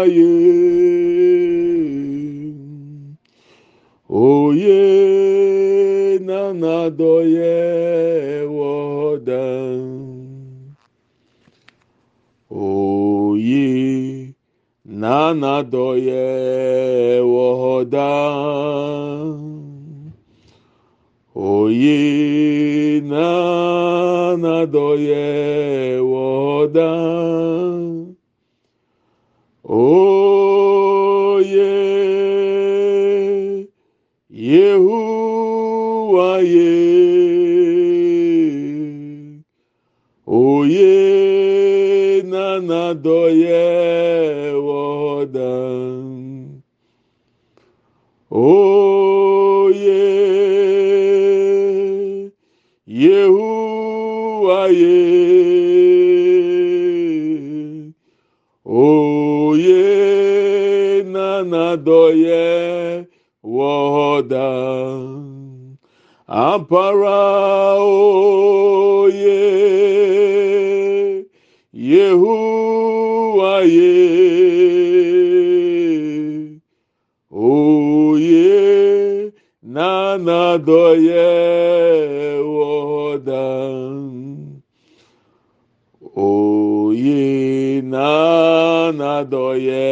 ayé oyé nana dọyẹ wọdàn oyé nana dọyẹ wọdàn oyé nana dọyẹ wọdàn. Oye ampara oye Yehuwa ye oye nana doye wodan oye nana doye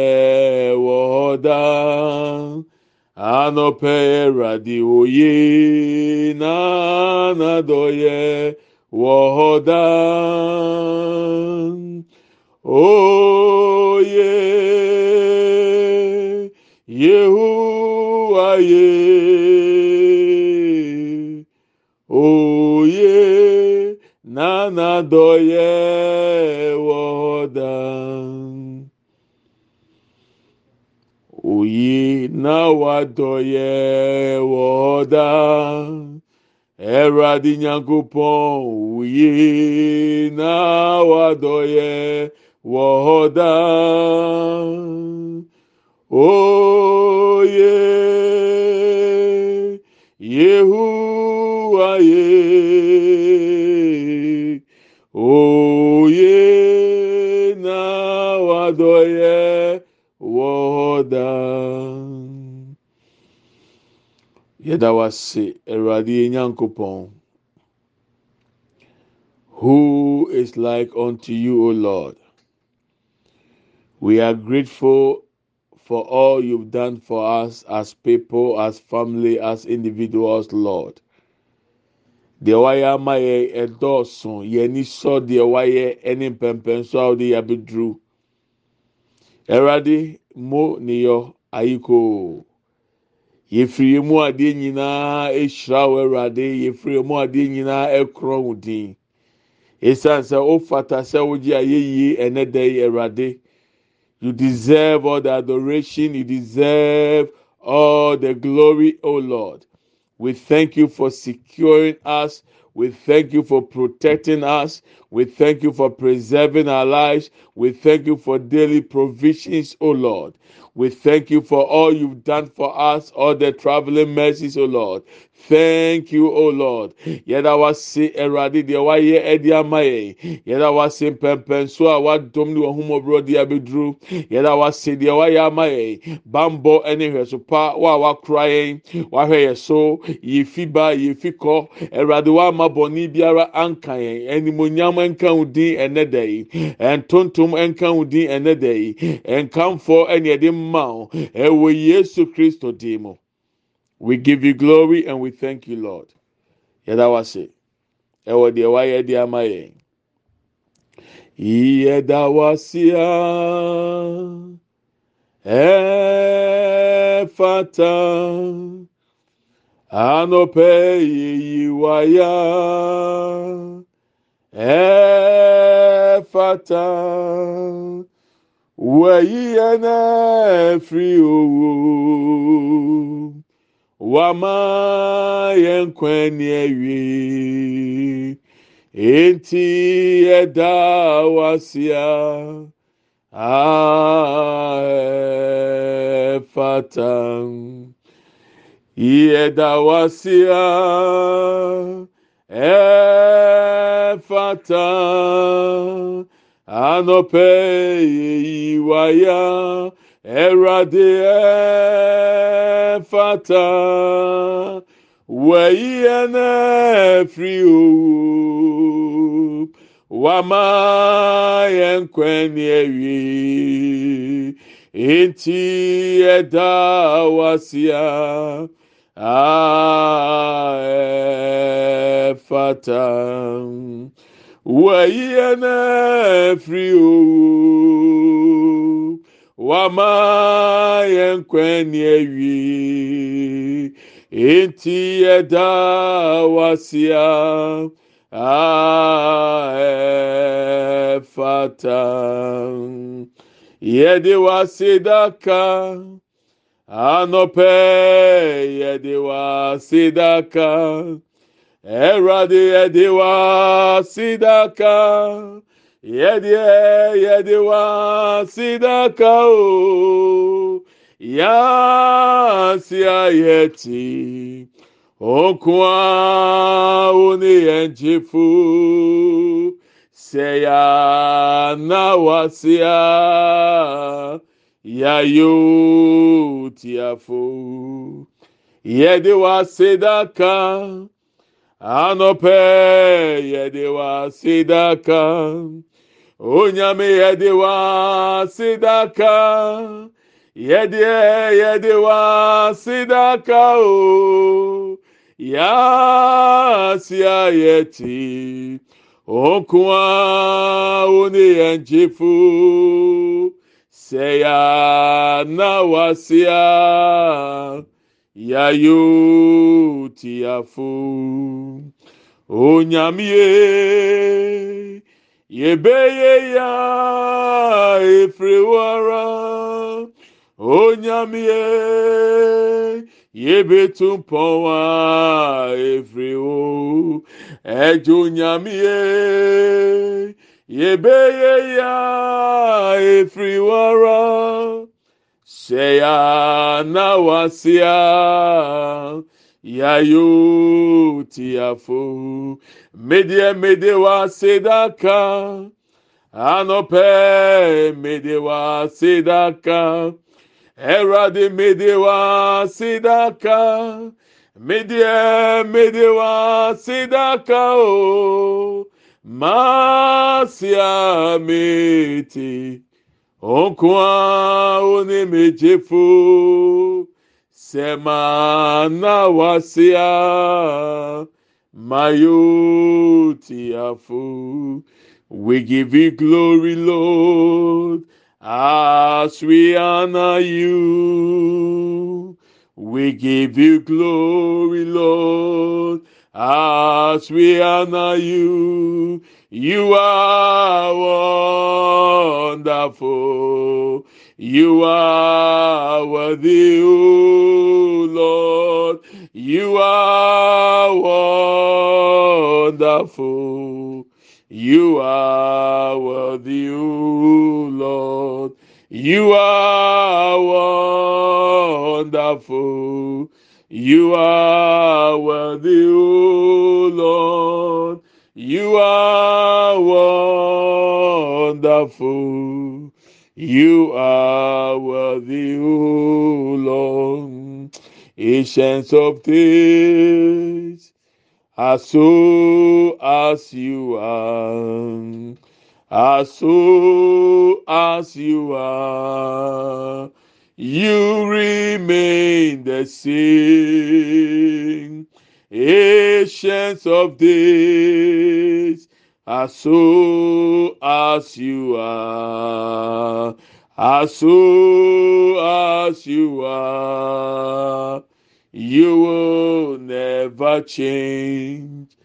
wodan. Anope radi oye nanadoye wodan oye. Yehuwaye oye nanadoye na wadɔyɛ wɔ hɔ daa ɛwurade nyankopɔn woyie na wadɔyɛ wɔ hɔ daa oye yehuwa ye. Oye na wadɔyɛ wɔ hɔ daa yɛda wase awurade nyankopɔn who is like unto you o lord we are grateful for all you've done for us as people, as family, as individuals, Lord. Deɛ wayɛ ama yɛ ɛdɔɔso yɛn ani sɔ deɛ wayɛ ɛne mpɛmpɛnso a wɔde yɛabɛduru. Awurade mo ne yɔ ayiko. Yɛfiri mu adeɛ nyinaa ehyira wo Awurade. Yɛfiri mu adeɛ nyinaa ɛkorɔ wo din. Esiane sɛ wofata sɛ wogye ayɛyie ɛnɛ da yi Awurade. You deserve all the adoration. You deserve all the glory, O Lord. We thank you for securing us. We thank you for protecting us. We thank you for preserving our lives. We thank you for daily provisions, O Lord. We thank you for all you've done for us, all the traveling mercies, O Lord. Thank you, O Lord. Yɛda wase Awurade deɛ wayɛ ɛde ama yɛn. Yɛda wase mpɛmpɛnso a wadom ne wɔhomɔborɔ de abɛduru. Yɛda wase deɛ wayɛ ama yɛn. Bambɔ ɛne hwɛso pa wo a wakora yɛn. Wahwɛ yɛ so. Yɛfi ba, yɛfi kɔ. Awurade wama bɔne biara anka yɛn. Animonyam nka wo din ɛnɛ da yi. Ntontom nka wo din ɛnɛ da yi. Nkamfo ɛne yɛde mma wo. Ɛwɔ Yesu Kristo din mu. We give you glory and we thank you, Lord. Yɛda wase. Ɛwɔ deɛ wayɛ de ama yɛn. Yɛda wasea. Ɛfata. Anɔpɛ yiyi waya. Ɛfata. Wɔyi yɛn afiri owo wama yɛn kwan ni awie enti ɛda wasia ɛfata yɛda wasia ɛfata anɔpɛ yɛyi waya. Ẹwurade ẹfata wẹ̀yí ẹnẹ́ firi owu wàmà yẹn kwan ní ẹ̀wí ntí ẹ̀dá wá wama yɛn kwan ni awie enti yɛdaa wasea. A ɛfata yɛde wasedaka. Anɔpɛ yɛde wasedaka. Ɛwurade yɛde wasedaka. yɛdeɛ yɛde wasidaka o. Yɛasia yɛti okoa wo ne yɛn gyefo. Sɛ yɛana wasea yɛyo tiafo. Yɛde wasedaka. Anɔpɛ yɛde wasedaka. onyame yɛde wa sedaka yɛdeɛ yɛde wa sedaka o. Yaasia yɛti. Ɔnkoa wo ne yɛn gyefo sɛ yɛa na wasea yayo tiafo onyame ye. Yebeye ya efiriwara onyamie yebetumpɔwa efiriwo ɛdzo nyamie yebeye ya efiriwara sɛya nawasia yayo tiafo medie medewa sedaka. Anɔpɛ medewa sedaka. Ɛwurade medewa sedaka. Medie medewa sedaka o. Masia meti onkoa onemejefo sɛma na wasia mayo tiafo we give you glory lord as we honor you. We give you glory lord as we honor you. You are wonderful you are worthy o lord. You are wonderful. You are worthy o lord. You are wonderful. You are worthy o lord. You are wonderful you are worthy o lord. Ancients of days as so as you are. As so as you are. You remain the same. Ancients of days as so as you are as so as you are you will never change.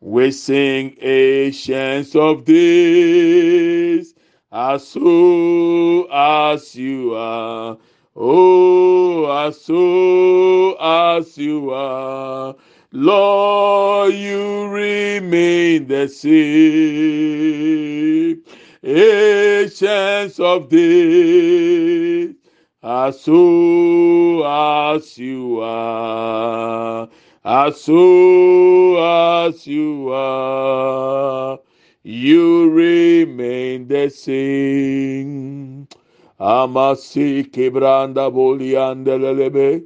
We sing ancients of days as so as you are oh as so as you are lord you remain the same. Ancients of days as so as you are. As so as you are. You remain the same. Amasi Kibranda Boliandelebe.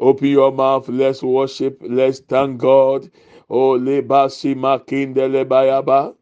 Open your mouth. Let's worship. Let's thank God. Oh, lebasi makinde lebayaba.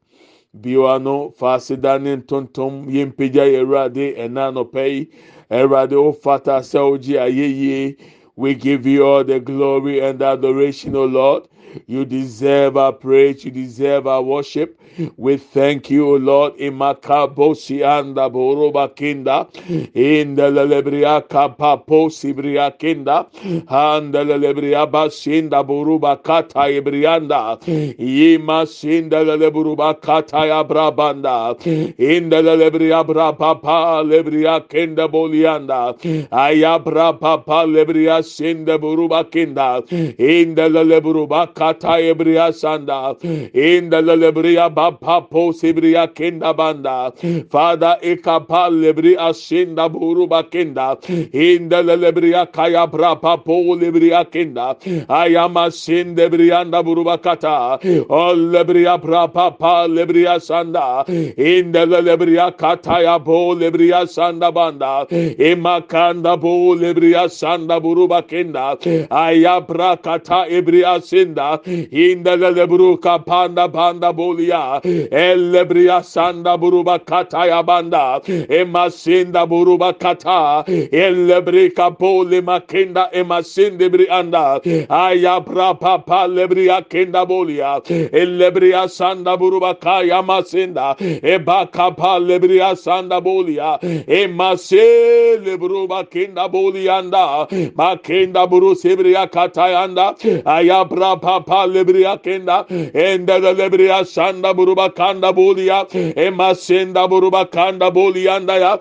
Biwano fasidani ntontom yempagya yɛ Awurade ɛna anɔpɛ yi. Awurade o fata sɛ ogye ayɛyie. We give you all the glory and adoration, O Lord. You deserve our praise. You deserve our worship. We thank you, O Lord. Imakabosi anda boroba kinda. In the lelebria kapaposi bria kinda. And the lelebria basinda boruba kata ibrianda. Yima sinda leleburuba kata ya brabanda. In the lelebria brapapa lebria kinda bolianda. Ayabra papa lebria sinda buruba kinda. In the leleburuba kata ebriya sanda. İnda lebriya baba po sebriya kenda banda. Fada ekapa lebriya shinda buru bakenda inda lebriya kaya brapa po lebriya kenda ayama shinde briyanda buru bakata o lebriya brapa pa lebriya sanda. İnda lebriya kata ya po lebriya sanda banda. Emakanda po lebriya sanda buru bakenda ayabra kata ebriya sinda bolia indele bruka panda panda bolia elle bria sanda buruba kata yabanda. Emasinda buruba kata elle brika poli makinda. Emasinde brianda aya brapa pale bria kenda bolia elle bria sanda buruba kaya masinda ebaka pale bria sanda bolia emasele buruba kenda bolianda makinda buru sebria kata yanda. Aya brapa papalıbriya kenda enda da lebriya sanda buruba kanda buliya. Ema senda buruba kanda buliyanda ya.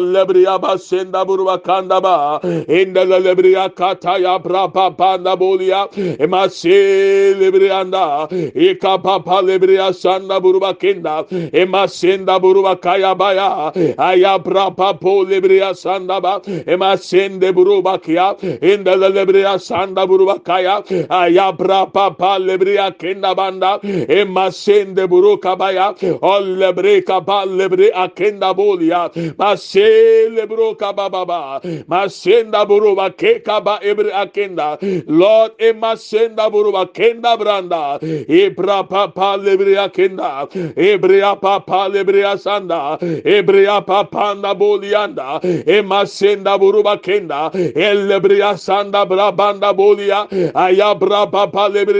Lebriya basenda buruba kanda ba. Enda da lebriya kata ya brapa panda buliya. Ema selebriyanda ika papalıbriya sanda buruba kenda ema senda buruba kaya baya aya brapa polibriya sanda ba. Ema sende buruba kya enda da lebriya sanda buruba kaya. Aya brapa papa lebria kenda banda e masende buru kabaya o lebre kapa lebre akenda bolia masele buru kababa masenda buru ba ke kaba ebre akenda lord e masenda buru ba kenda branda e bra papa lebre akenda e, e, e, e bra papa lebre asanda e bra papa na bolianda e masenda buru ba kenda e lebre asanda bra banda bolia aya bra papa lebre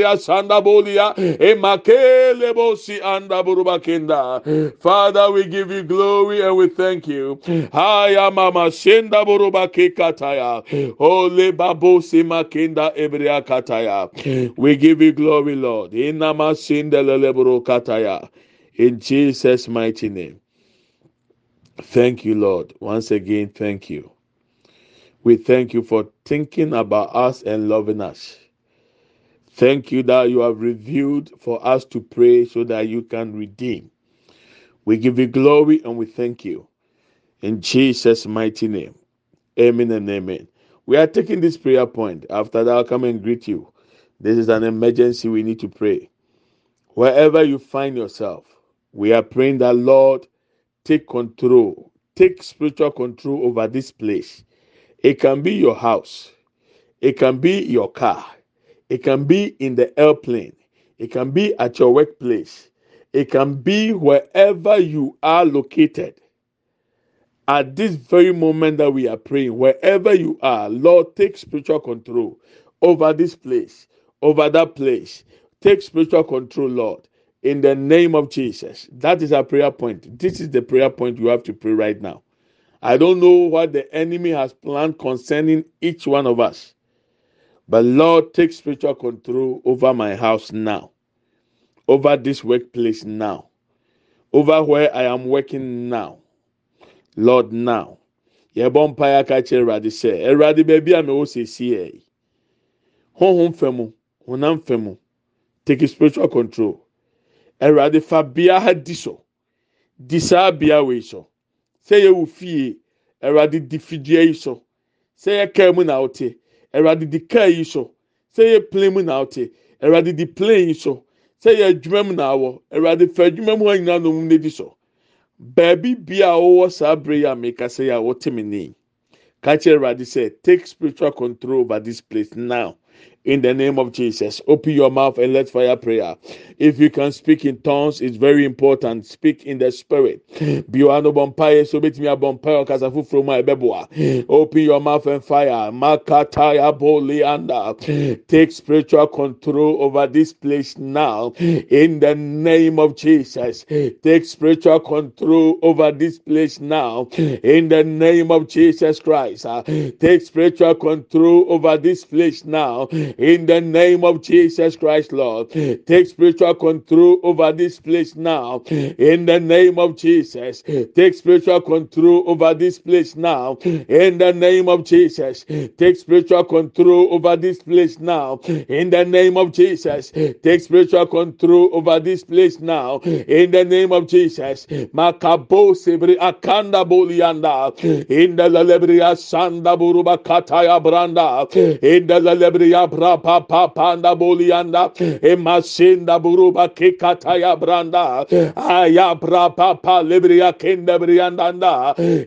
anda buruba kenda. Father, we give you glory and we thank you. Haya mama senda buruba kekataya. Ole babosi makenda ebrea kataya. We give you glory, Lord. Inama senda lelebro kataya. In Jesus' mighty name. Thank you, Lord. Once again, thank you. We thank you for thinking about us and loving us. Thank you that you have revealed for us to pray so that you can redeem. We give you glory and we thank you. In Jesus' mighty name. Amen and amen. We are taking this prayer point. After that, I'll come and greet you. This is an emergency. We need to pray. Wherever you find yourself, we are praying that Lord take control, take spiritual control over this place. It can be your house, it can be your car, it can be in the airplane, it can be at your workplace, it can be wherever you are located. At this very moment that we are praying, wherever you are, Lord, take spiritual control over this place, over that place. Take spiritual control, Lord in the name of Jesus. That is our prayer point. This is the prayer point you have to pray right now. I don't know what the enemy has planned concerning each one of us, but Lord, take spiritual control over my house now, over this workplace now, over where I am working now. Lord, now. yɛbɔ mpaeɛ aka kyerɛ awurade sɛ awurade baabi a mewɔ siesie yi honhom fɛ mu honam fɛ mu take spiritual control. Awurade fa biara di so. Di saa bea wei so. Sɛ yɛwɔ fie awurade di fidua yi so. Sɛ yɛ kaa mu na ɔte awurade di kaa yi so sɛ yɛ plane mu na ɔte awurade di plane yi so sɛ yɛ adwuma mu na awɔ awurade fa adwuma mu hɔ nyinaa na ɔmo na di so baabi bia a wɔwɔ saa bere yi a mekasa yi a wɔte me ni kakyɛ awurade sɛ take spiritual control over this place now in the name of Jesus. Open your mouth and let's fire prayer. If you can speak in tongues, it's very important. Speak in the spirit. Open your mouth and fire. Take spiritual control over this place now. In the name of Jesus. Take spiritual control over this place now. In the name of Jesus Christ. Take spiritual control over this place now in the name of Jesus Christ, Lord. Take spiritual control over this place now in the name of Jesus. Take spiritual control over this place now in the name of Jesus. Take spiritual control over this place now in the name of Jesus. Take spiritual control over this place now in the name of Jesus. Makabo akanda bolianda in the lalebria sanda buruba kataya branda in the lalebria rapa panda bolianda emasinda buruba kikataya branda. Aya brapa pa lebria kenda brianda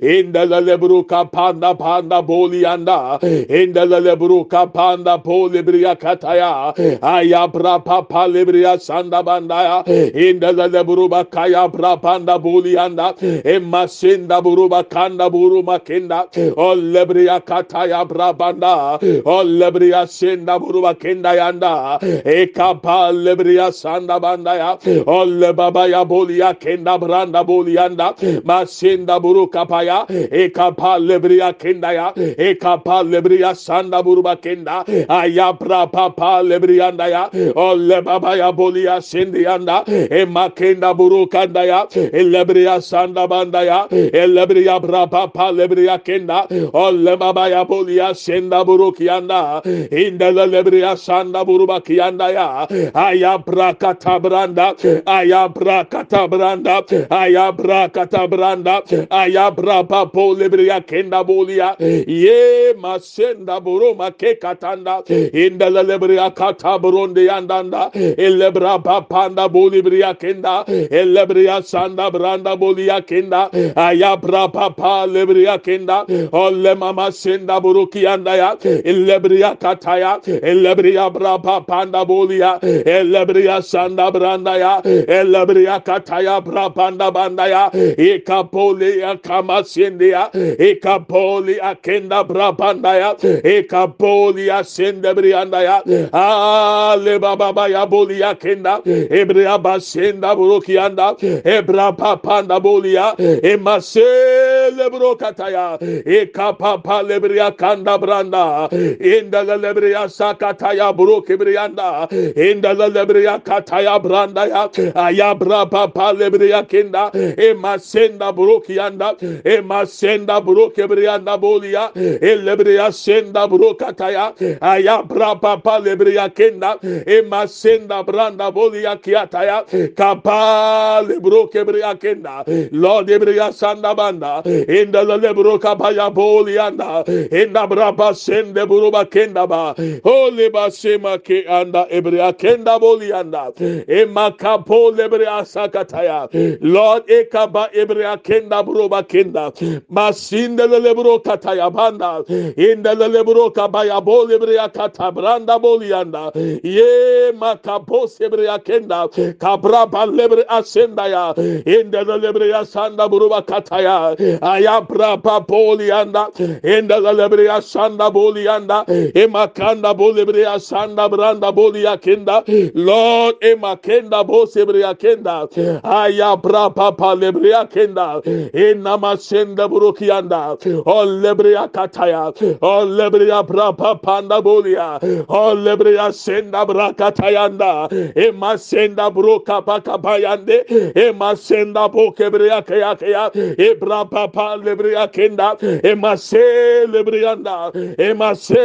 inda la lebruka panda panda bolianda inda la lebruka panda polibria kataya aya brapa pa lebria sanda banda inda la lebruba kaya brapanda bolianda emasinda buruba kanda buruma kenda o lebria kataya brabanda o lebria senda buruba kenda yanda. Ekapa lebria sanda banda ya. Olle baba ya bolia kenda branda bolianda masenda buru kapaya ekapa lebria kenda ya. Ekapa lebria sanda buruba kenda. Ayabra papa lebrianda ya. Olle baba ya bolia sendi yanda. Emakenda buru kanda ya. Lebria sanda banda ya. Lebria bra papa lebria kenda. Olle baba ya bolia senda buru kianda inda lebriya sanda buruba kiyanda ya ayabra katabranda ayabra katabranda ayabra katabranda ayabra papo lebriya kenda bolia ye masenda buruma ke katanda inda lebriya katabronde yandanda elebra papanda bolibriya kenda. Elebriya sanda branda bolia kenda. Ayabra papa lebriya kenda. Olle mama senda buruki yanda ya elebriya kataya Elebria brapa panda bolia. Elebria sanda branda ya. Elebria kataya brapanda banda ya. Ikapoli akamasindi ya. Ikapoli akenda brapanda ya. Ikapoli asende brianda ya. Ale baba ya boli akenda. Ebria basenda burukianda. Ebra papanda bolia. Emasele brokataya. Ikapapa lebria kanda branda. Inda lebria sakataya kataya buru kibriyanda. İndala lebriya kataya branda ya ayabra papa lebriya kinda. Ema senda buru kiyanda. Ema senda buru kibriyanda bolia elebriya senda buru kataya. Ayabra papa lebriya kinda. Ema senda branda bolia kiyataya. Kapa lebru kebriya kinda. Lord ebriya sanda banda. İndala lebru kapaya bolia anda inda brapa sende buru bakenda ba. o Holy basema ke anda ebrea kenda bolianda. Emakapo lebrea sakataya. Lord ekaba ebrea kenda broba kenda. Masinde lebro kataya banda. Inda lebro kabaya bolebrea katabranda bolianda. Ye makapo sebrea kenda. Kabraba lebre asenda ya. Inda lebrea sanda broba kataya. Ayabra papolianda. Inda lebrea sanda bolianda. Emakanda bolebrea sanda branda bolia kenda. Lord ema kenda bosebrea kenda. Aya bra papa lebrea kenda. Enama senda burukianda. O lebrea kataya. O lebrea bra panda bolia. O lebrea senda bra katayanda. Ema senda broka pakabayande. Ema senda bokebrea kaya kaya. Ebra papa lebrea kenda. Ema se lebrianda. Ema se.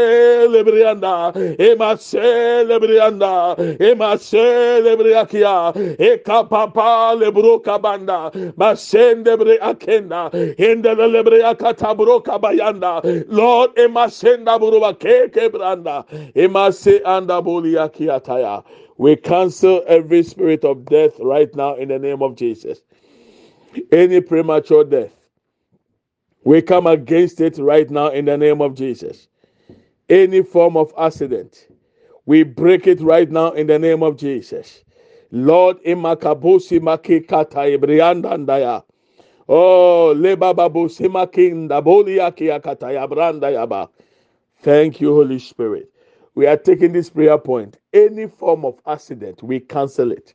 Lebreanda. Ema celebrianda. Ema celebriakia. Eka papa lebroka banda. Masende bre akenda. Ende lebreakata broka bayanda. Lord ema senda buruba keke branda. Ema se anda boliakia We cancel every spirit of death right now in the name of Jesus. Any premature death, we come against it right now in the name of Jesus. Any form of accident, we break it right now in the name of Jesus. Lord, imakabusi maki kata ibrianda Oh, lebababu simakinda boliaki akataya branda yaba. Thank you, Holy Spirit. We are taking this prayer point. Any form of accident, we cancel it.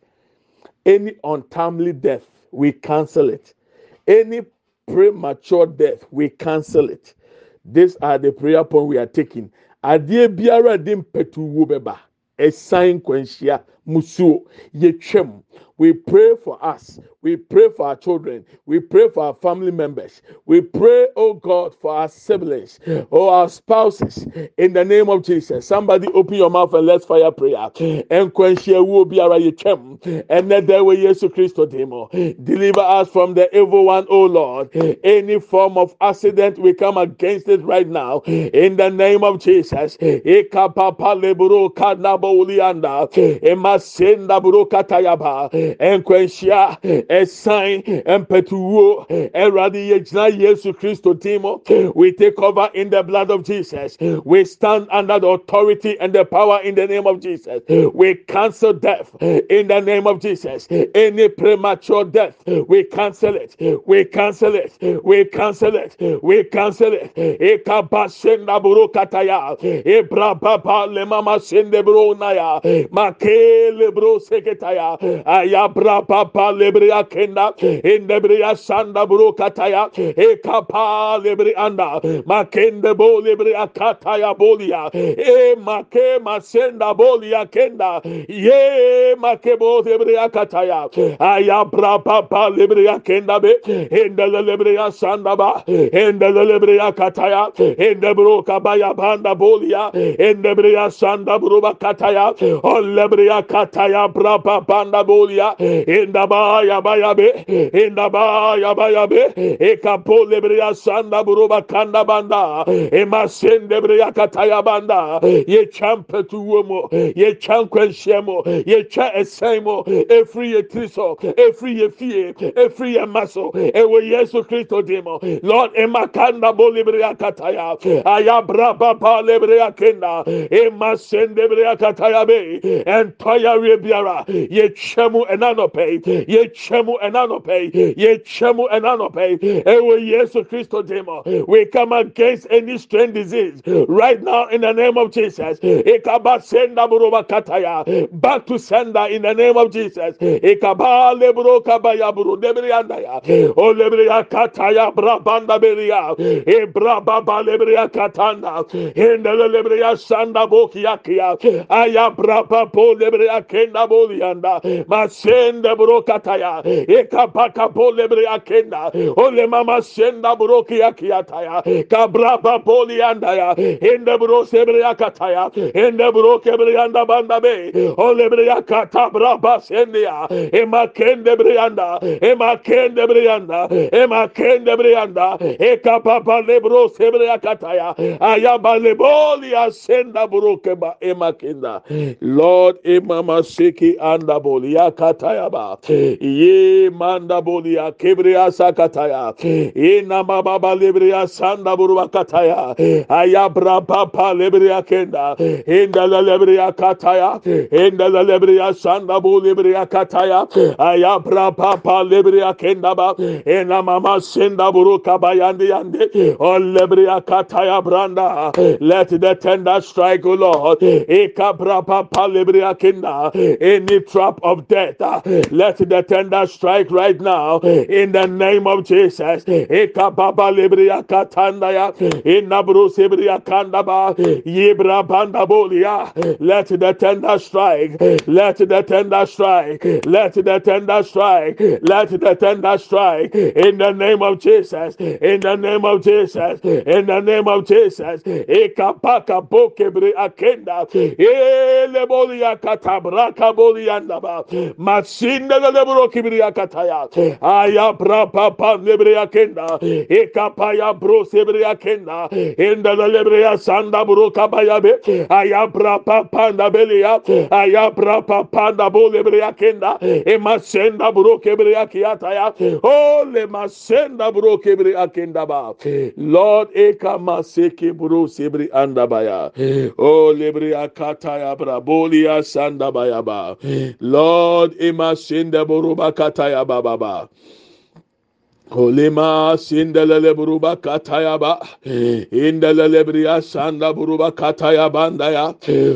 Any untimely death, we cancel it. Any premature death, we cancel it. These are the prayer point we are taking. Adeɛ biara de mpɛtu wo bɛba. Ɛsan nkwanhyia musuo yɛtwam. We pray for us. We pray for our children. We pray for our family members. We pray, oh God, for our siblings, or our spouses. In the name of Jesus. Somebody open your mouth and let's fire prayer. And will be And let there way Jesus Christ demo. Deliver us from the evil one, oh Lord. Any form of accident, we come against it right now. In the name of Jesus. Ekapapa buru ɛsan mpɛtuwuo ɛwurade yɛgyina yesu kristo timo we take over in the blood of jesus. We stand under the authority and the power in the name of jesus. We cancel death in the name of jesus. Any premature death we cancel it. We cancel it. We cancel it. We cancel it. Ekabashenda lemama sende bro naya bro seketaya kenda indebria sanda brukataya ekapa lebri anda makende bo lebri akataya bolia e make masenda bolia kenda ye make bo lebri akataya aya bra papa lebri kenda be indele lebri sanda ba indele lebri akataya inde bruka baya banda bolia indebri sanda bruba kataya o lebri akataya bra papa banda bolia indaba ya baya be inda baya be e kapo lebria sanda buruba kanda banda e masende bria kataya banda ye champe tu womo ye chankwen shemo ye cha esemo e free ye triso e free ye fie e free ye maso e we yesu kristo demo lord e makanda bo lebria kataya aya braba lebria kenda e masende bria kataya be entoya rebiara ye chemu enanope ye chemu enanope ye chemu enanope. Ewe yesu christo demo we come against any strange disease right now in the name of jesus. Ikaba senda buruba kataya. Back to sender in the name of jesus. Ikaba lebro kabaya buru debrianda ya o lebria kataya brabanda beria. E brababa lebria katanda the lebria sanda bokiakia aya braba po lebria kenda bolianda masende bro kataya ekapakapole akenda. Ole mama senda broki akiataya. Kabraba poli andaya. Ende brose ende broke brianda banda be. Ole briakata braba sendia. Emakende brianda emakende brianda emakende brianda ekapapa lebro sebriakataya ayaba leboli asenda broke ba emakenda Lord emama seki anda boli akataya ba. Ye manda bolia kebria sakataya ina baba lebria sanda burua kataya ayabra papa lebria kenda inda la lebria kataya inda la lebria sanda bu lebria kataya ayabra papa lebria kenda ba ina mama senda buru kabayandi yande o lebria kataya branda let the tender strike o lord ekabra papa lebria kenda any trap of death let the tender strike right now in the name of Jesus. Let the tender strike. Let the tender strike. Let the tender strike. Let the tender strike in the name of Jesus. In the name of Jesus. In the name of Jesus. sebria kataya aya pra pa pa lebria kenda e kapaya bro sebria kenda enda da lebria sanda bro kapaya be. Aya pra pa pa da belia aya pra pa pa da bo lebria kenda e masenda bro kebria kiata ya o le masenda bro kebria kenda ba lord e kama seke bro sebri anda baya o lebria kataya bra bolia sanda baya ba lord e masenda bro baka kataya bababa. Kolima sindelele buruba katayaba indelele briya sanda buruba kataya bandaya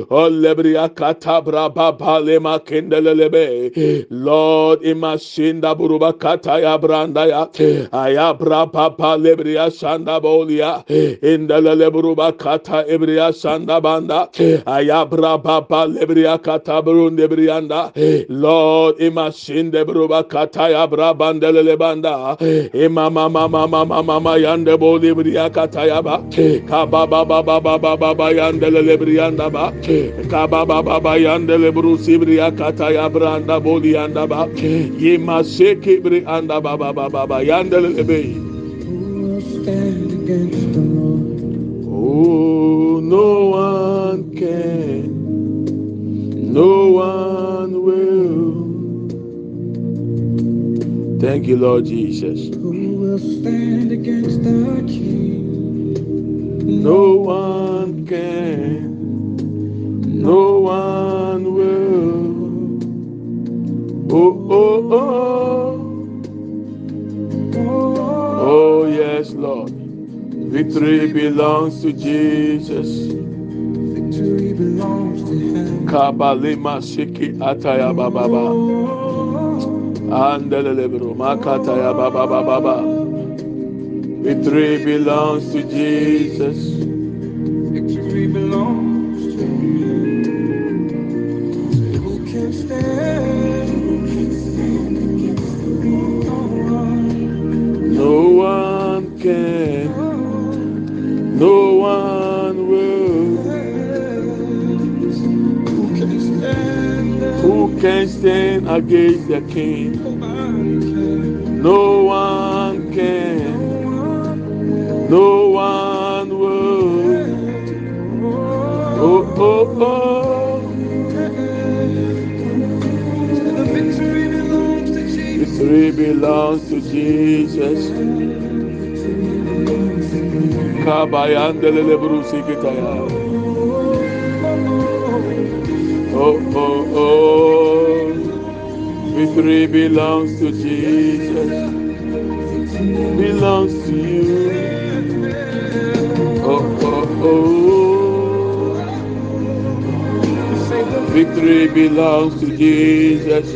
olebriya katabra baba lema kindelele be. Lord ima sinda buruba kataya brandaya ayabra baba lebriya sanda bolia indelele buruba kata ebriya sanda banda. Ayabra baba lebriya kata brunde brianda. Lord ima sinde buruba kataya brabandelele banda Imama mama mama mama yande boli briya kataya ba. Kaba ba ba ba ba ba ba ba yande le brianda ba. Kaba ba ba ba yande le brusi briya kataya branda boli yanda ba. Yima seki bri anda ba ba ba ba ba yande le be. Oh, no one can, no one will. Thank you, Lord Jesus. Who will stand against the king? No one can. No one will. Oh, oh, oh. Oh, yes, Lord. Victory belongs to Jesus. Victory belongs to Him. Kabalima Shiki Ataya Baba. Oh, Andelelebro makata ya baba baba baba. Victory belongs to Jesus. Victory belongs to you. Who can stand? No one can. No one can stand against the king? No one can. No one will. Oh, oh, oh. Victory belongs to Jesus. Kabayandelele brusi kitaya. Oh, oh, oh. Victory belongs to Jesus. Belongs to you. Oh, oh, oh. Victory belongs to Jesus.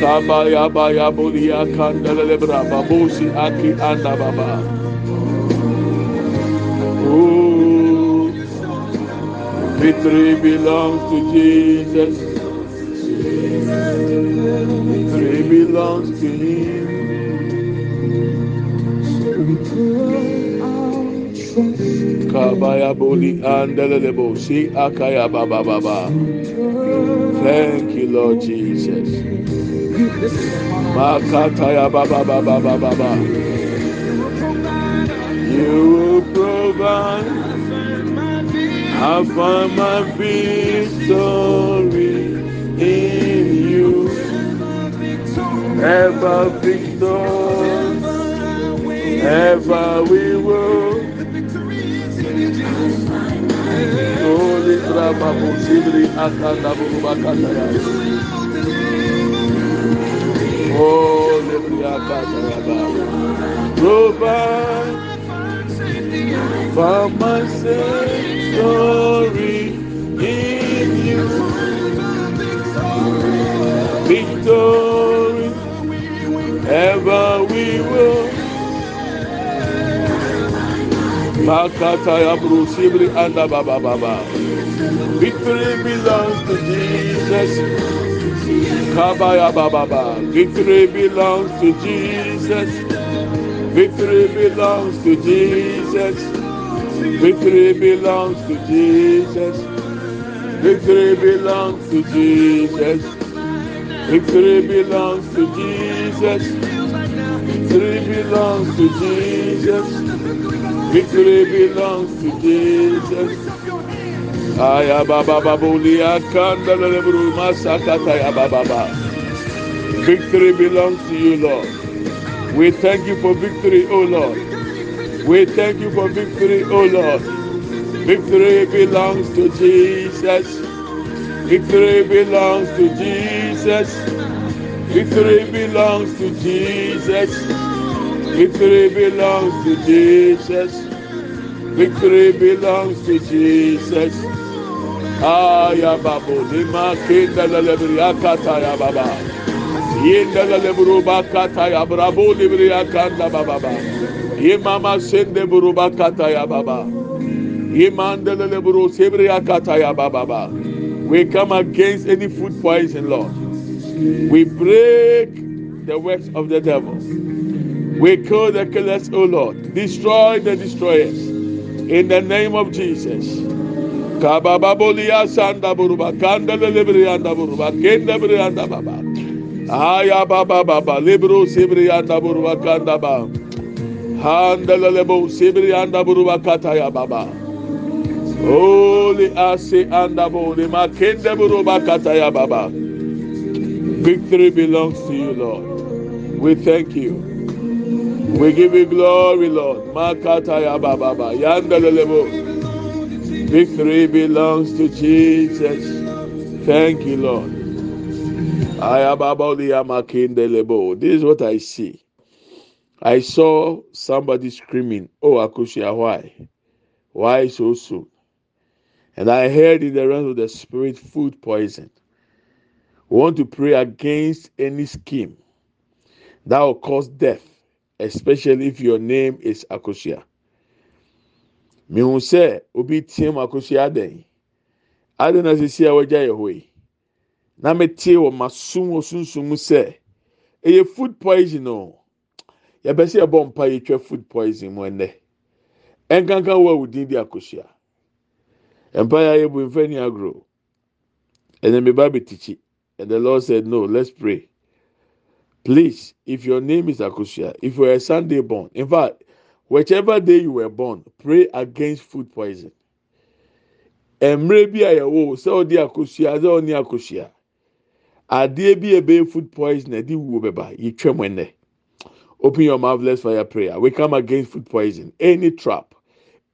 Kabaya baya bulia kandele braba busi aki anda baba. Oh, victory belongs to Jesus. Belongs to Him. Baba baba. Thank you, Lord Jesus. Makataya baba baba baba baba. You will provide. I find my victory Ever victor, ever we will. Holy Brahma Musibri Akanda Burubakataya. Holy Briakataya. Provide for my story in you. Victory, ever we will. Makata ya brusibri anda baba baba. Victory belongs to Jesus. Kabaya baba baba. Victory belongs to Jesus. Victory belongs to Jesus. Victory belongs to Jesus. Victory belongs to Jesus. Victory belongs to Jesus. Victory belongs to Jesus. Victory belongs to Jesus. Aya ah, baba babulia ah, kanda lebru masakata ya baba. Victory belongs to you, Lord. We thank you for victory, O Lord. We thank you for victory, O Lord. Victory belongs to Jesus. Victory belongs to Jesus. Victory belongs to Jesus. Victory belongs to Jesus. Victory belongs to Jesus. Aya babu lima kinda lelebria kata ya baba. Yinda lelebruba kata ya brabo libria kanda baba. Yimama sende buruba kata ya baba. Yimanda lelebru sebria kata ya baba. We come against any food poison, Lord. We break the works of the devil. We kill the killers, O Lord. Destroy the destroyers. In the name of Jesus. Kabababolia sanda buruba kanda lebrianda buruba kenda brianda baba. Aya baba baba libro sibrianda buruba kanda ba. Handa lebo sibrianda buruba kataya baba. Holy ase anda boli makende buruba kataya baba. Victory belongs to you, Lord. We thank you. We give you glory, Lord. Makataya bababa. Yandelelebo. Victory belongs to Jesus. Thank you, Lord. This is what I see. I saw somebody screaming, Oh, Akushia, why? Why so soon? And I heard in the realm of the spirit food poison. We want to pray against any scheme that will cause death, especially if your name is Akosia. Mihu sɛ obi tie mu Akosia adan. Adan na sisi a wɔgya yɛ hɔ yi. Na metie wɔ ma sum wɔ sunsun food poison o. Yɛbɛ sɛ yɛbɔ mpa yɛtwa food poison mu ɛnɛ. Ɛnkankan wɔ awudin di Akosia. Mpa yɛ ayɛ bu nfɛ ni agorɔ. And then me ba tikyi. And the Lord said, No, let's pray. Please, if your name is Akosia, if you are a Sunday born, in fact, whichever day you were born, pray against food poison. Mmerɛ bi a yɛwɔ sɛ ɔde akosua sɛ ɔne akosua adeɛ bi a ɛbɛyɛ food poison ɛde wuo bɛba yɛtwa mu ɛnɛ open your mouth let's fire prayer we come against food poison any trap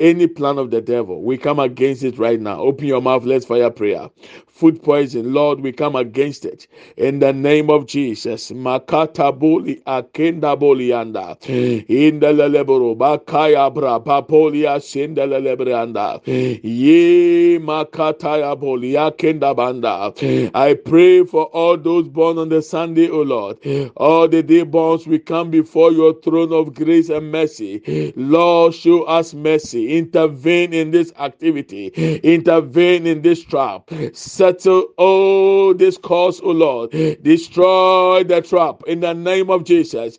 any plan of the devil, we come against it right now. Open your mouth, let's fire prayer. Food poison, Lord, we come against it in the name of Jesus. Makata boli akenda bolianda in the leleboro bakaya bra papolia sinda lelebranda ye makata boli akenda banda. I pray for all those born on the Sunday, O Lord, all the day borns, we come before your throne of grace and mercy. Lord, show us mercy intervene in this activity, intervene in this trap, settle all this cause, O Lord, destroy the trap in the name of Jesus.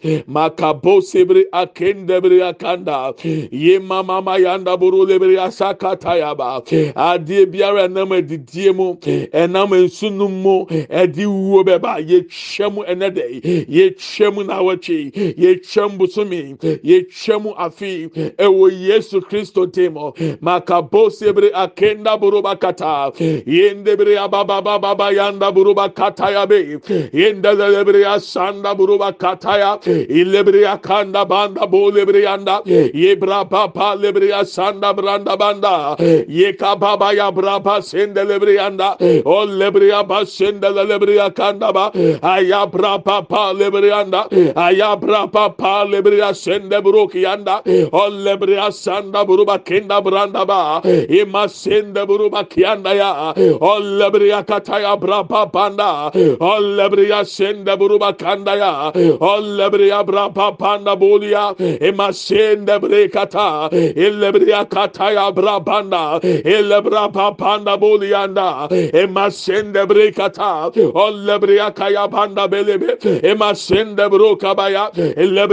Akendebri akanda, ye mama mayanda buru lebri asaka tayaba, biara ye twemu enede, ye twemu na wachi, ye ye twemu afi, ewo Yesu temo. Makabo sebre akenda buruba kata yende bre ababa baba yanda buruba kata ya be yende lebre asanda buruba kata ya ilebre akanda banda bo lebre yanda. Yebra papa lebre asanda branda banda. Ye kababa ya braba sende lebre yanda. O lebre aba sende lebre akanda ba. Aya braba pa lebre yanda. Aya braba pa lebre asende buruki yanda. O lebre asanda buruba buruba kenda branda ba. İma sende buruba kianda ya. Olle kataya brapa panda olle sende buruba kanda ya. Olle brapa panda bolia ima sende briya kata. İlle kataya brapanda ille brapa panda bolianda ima sende briya kata. Olle kaya panda belebe ima sende bruka baya ille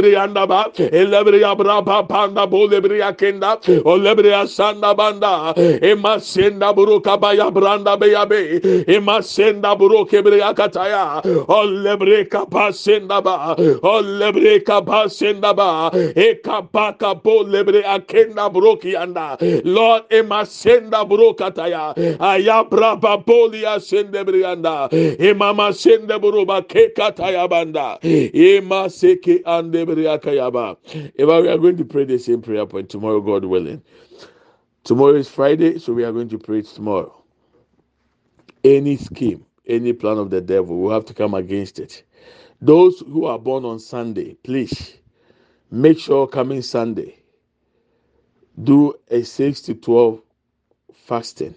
ba. İlle brapa panda bolia kenda olebre asanda banda. Emasenda buruka baya branda beyabe emasenda buruke bre akataya. Olebre kapasenda ba. Olebre kapasenda ba. Ekapaka po lebre akenda buruki anda. Lord emasenda burukataya ayabra baboli asende brianda emama sende buruba kekataya banda. Emaseke ande bre akayaba if we are going to pray the same prayer point. Tomorrow god willing Tomorrow is Friday, so we are going to pray tomorrow. Any scheme, any plan of the devil, we have to come against it. Those who are born on Sunday, please make sure coming Sunday, do a 6 to 12 fasting.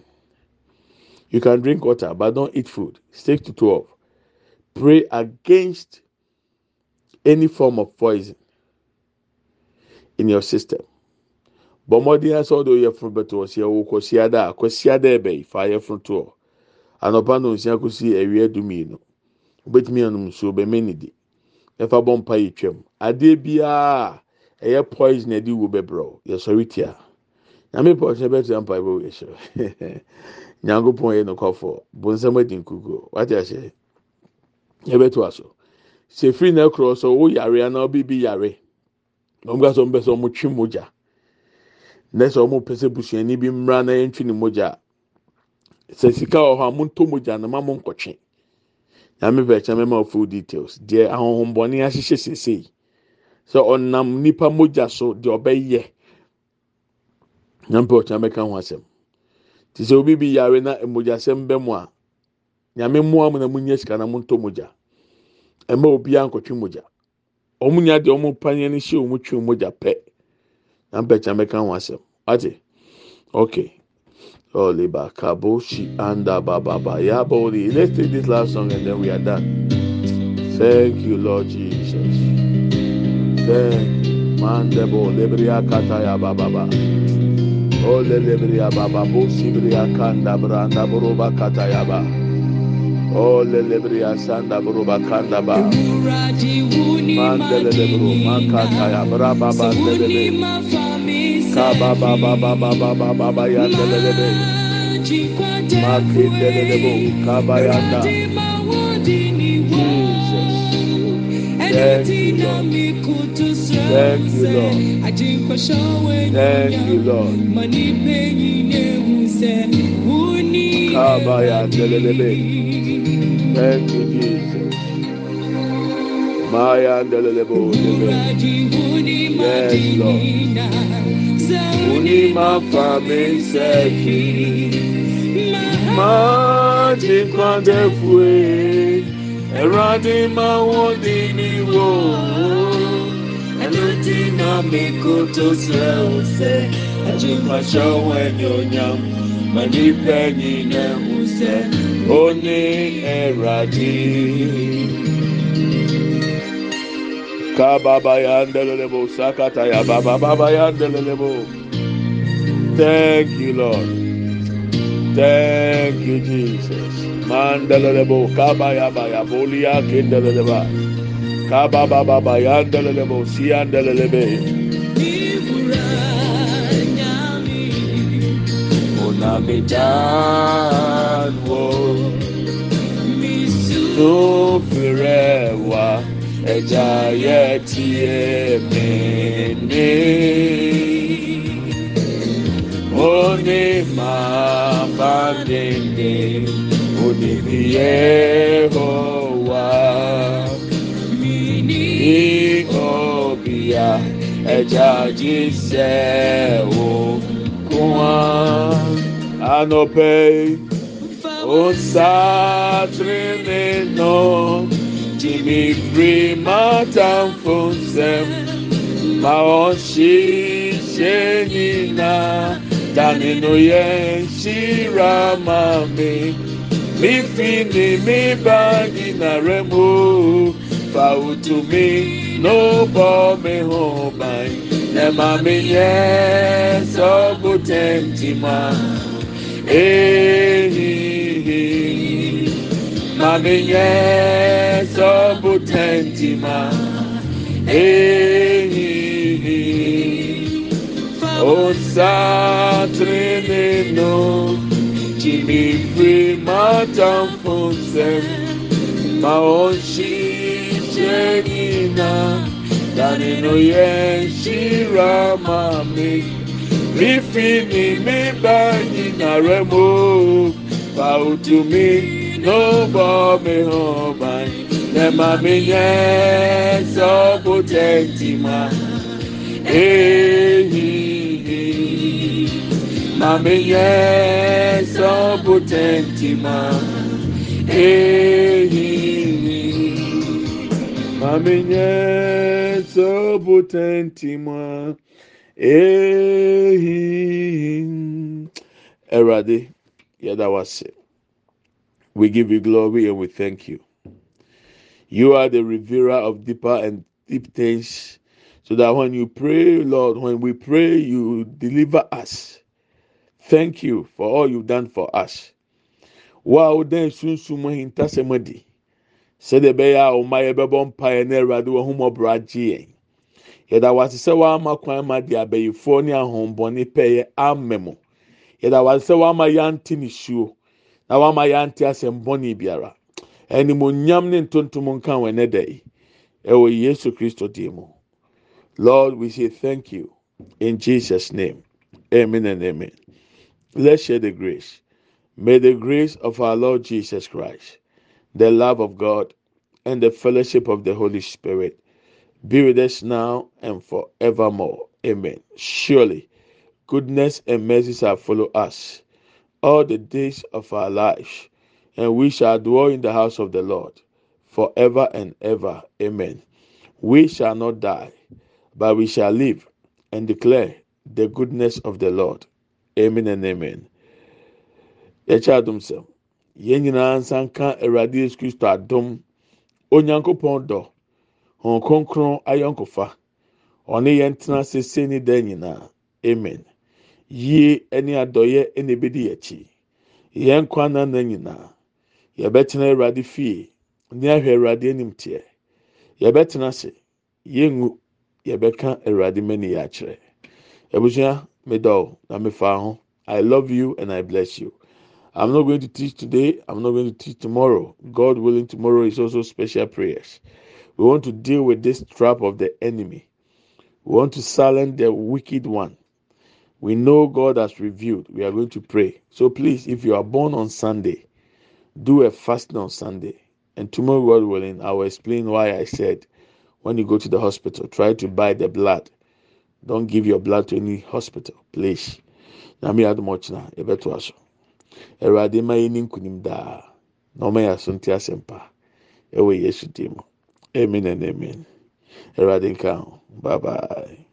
You can drink water, but don't eat food. 6 to 12. Pray against any form of poison in your system. Bɔ mmɔden asɛ ɔde funu bɛtɔ ɔsi ɛwɔ kɔsia da kɔsia da ɛbɛyi fa ayɛ funu toɔ anɔpa na osia kɔsi awia dumienu obetumi anum nsuo bɛmɛ ne di. Ɛfa bɔ mpa yi twɛm adeɛ biara ɛyɛ poison ɛdi wo bɛbrɛw yɛsɔre tia. Nyame pɔtɔ bɛtua mpa bɛ wɔ ɛhyɛ nyankopɔn yɛ nokɔfɔ bonsam adi nkukuo wate ahyɛ yɛbɛto aso sefiri na ɛkorɔ so. Wo yare anaa obi bi yare. Wɔn ka so wɔn bɛ sɛ wɔn twi. Na sɛ sɛ busuani bi mmra na yɛntwi ne mogya sɛ sika wɔ hɔ a mo ntɔ mogya na ma mo nkɔtwe nyame bɛ kyɛn mɛma full details. Deɛ ahohombɔne ahyehyɛ sesei sɛ ɔnam nipa mogya so deɛ ɔbɛyɛ. Nyame pɛ ɔkyɛn bɛka ho asɛm. Te sɛ obi bi yare na mogyasɛm bɛ mu a nyame mmoa mu na mo nyɛ sika na mo ntɔ mogya. Ɛmɛ obiara nkɔtwe mogya. Wɔn nya deɛ wɔn panyin no hyɛ wɔn twe mogya pɛ. Ampɛkyɛ mɛka ho asɛm ate okay Oliba Kaboshi anda bababa yabodi. Let's take this last song and then we are done. Thank you, Lord Jesus. Thank. Mandebo lebria kata ya bababa. Ole lebria baba bosi bria kanda branda buruba kata ya ba. Ole lebria sanda buruba kanda ba. Mandele lebru makata ya braba ba lebele. Kaba ba ba ba ba ba ba ba ba ya de de de. Makinde de de bo kaba ya da. Thank you, Lord. Thank you, Lord. Thank you, Lord. Kaba ya. Thank you, Jesus. My. Yes, Lord. Unima fami seki. Ma jinkwa defwe. Eradi ma wodi ni wo. Enuti na mikoto se ose. Ajinkwa shawenyo onye eradi kababa ya ndelelebo sakata ya baba baba ya ndelelebo thank you lord. Thank you jesus. Mandelelebo kaba ya ba ya boli ya kindeleleba kaba baba ba ya ndelelebo si ya ndelelebe Ona beda Onamitan wo. Tó fìrẹ̀ wá ẹja yẹ tiẹ̀ mẹ́ni. ó ní máa bá dèndé òdìbí ẹ̀ hó wá. ní òbíà ẹja jíṣẹ́ òkun wá. Anọpẹ́ Osatreno Jimmy Primatan ma Maoshi Shenina Danino Yen Shiramami Mifini na Remu Fautumi No Bome Hobai Nema Minye Sobutenti Ma Ehi him. Mamenye sobu tentima. Ehihi. Osa treneno. Jimmy free matam fonsem. Maonshi chenina. Danino yen shira mami. Rifini mi banyina remo. bow to me, no bobe ho bani. Nema minye so potenti ma. Hey, hey, hey. Ma minye so potenti ma. Hey, hey, hey. Ma minye so potenti ma. Hey, yɛda wase we give you glory and we thank you. You are the revealer of deeper and deep things so that when you pray lord when we pray you deliver us. Thank you for all you've done for us. Wow then soon soon sunsun hintasemadi sɛdeɛ ɛbɛyɛ a ɔma yɛ bɛbɔ mpaeɛ na awurade wɔn ho mɔbrɔ agye yɛn yɛda wate sɛ wɔama kwan ma de abɛyifoɔ ne home, pɛɛ yɛ amɛ memo. Memo. Yet I was say, Wa ma yanti ni shoe. Na wa ma yanti asem bonny biara. animonyam ne ntontom nka wɔn ɛnɛ yi ɛwɔ yesu kristo dim mu lord we say thank you in jesus name amen and amen let's share the grace may the grace of our lord jesus christ the love of god and the fellowship of the holy spirit be with us now and forevermore amen surely goodness and mercy shall follow us all the days of our life, and we shall dwell in the house of the Lord forever and ever. Amen. We shall not die, but we shall live and declare the goodness of the Lord. Amen and amen. Yɛkyɛ adum sɛm. Yɛn nyinaa nsa nka Awurade Yesu Kristo adum. Onyankopɔn dɔ. Hɔn kronkron ayɔnkofa. Ɔne yɛn tena sese ne dan nyinaa. Amen. Yie ne adɔyɛ na ebedi akyi. Yɛn kwan na nyinaa. yɛbɛtena awurade fie. Ne ahwɛ awurade anim teɛ yɛbɛtena ase yɛngu yɛbɛka awurade mani yɛ akyerɛ abusua medɔw na mefa ho. I love you and i bless you. I'm not going to teach today. I'm not going to teach tomorrow. God willing tomorrow is also special prayers. We want to deal with this trap of the enemy. We want to silence the wicked one we know god has revealed we are going to pray so please if you are born on sunday do a fasting on Sunday. And tomorrow, God willing, I will explain why I said when you go to the hospital, try to buy the blood. Don't give your blood to any hospital, please. Nyame adumoch na ebeto aso. Awurade ma yɛ ni nkunim daa. Na. Ɛwɔ Yesu dim. Amen and amen. Awurade nka. Bye bye.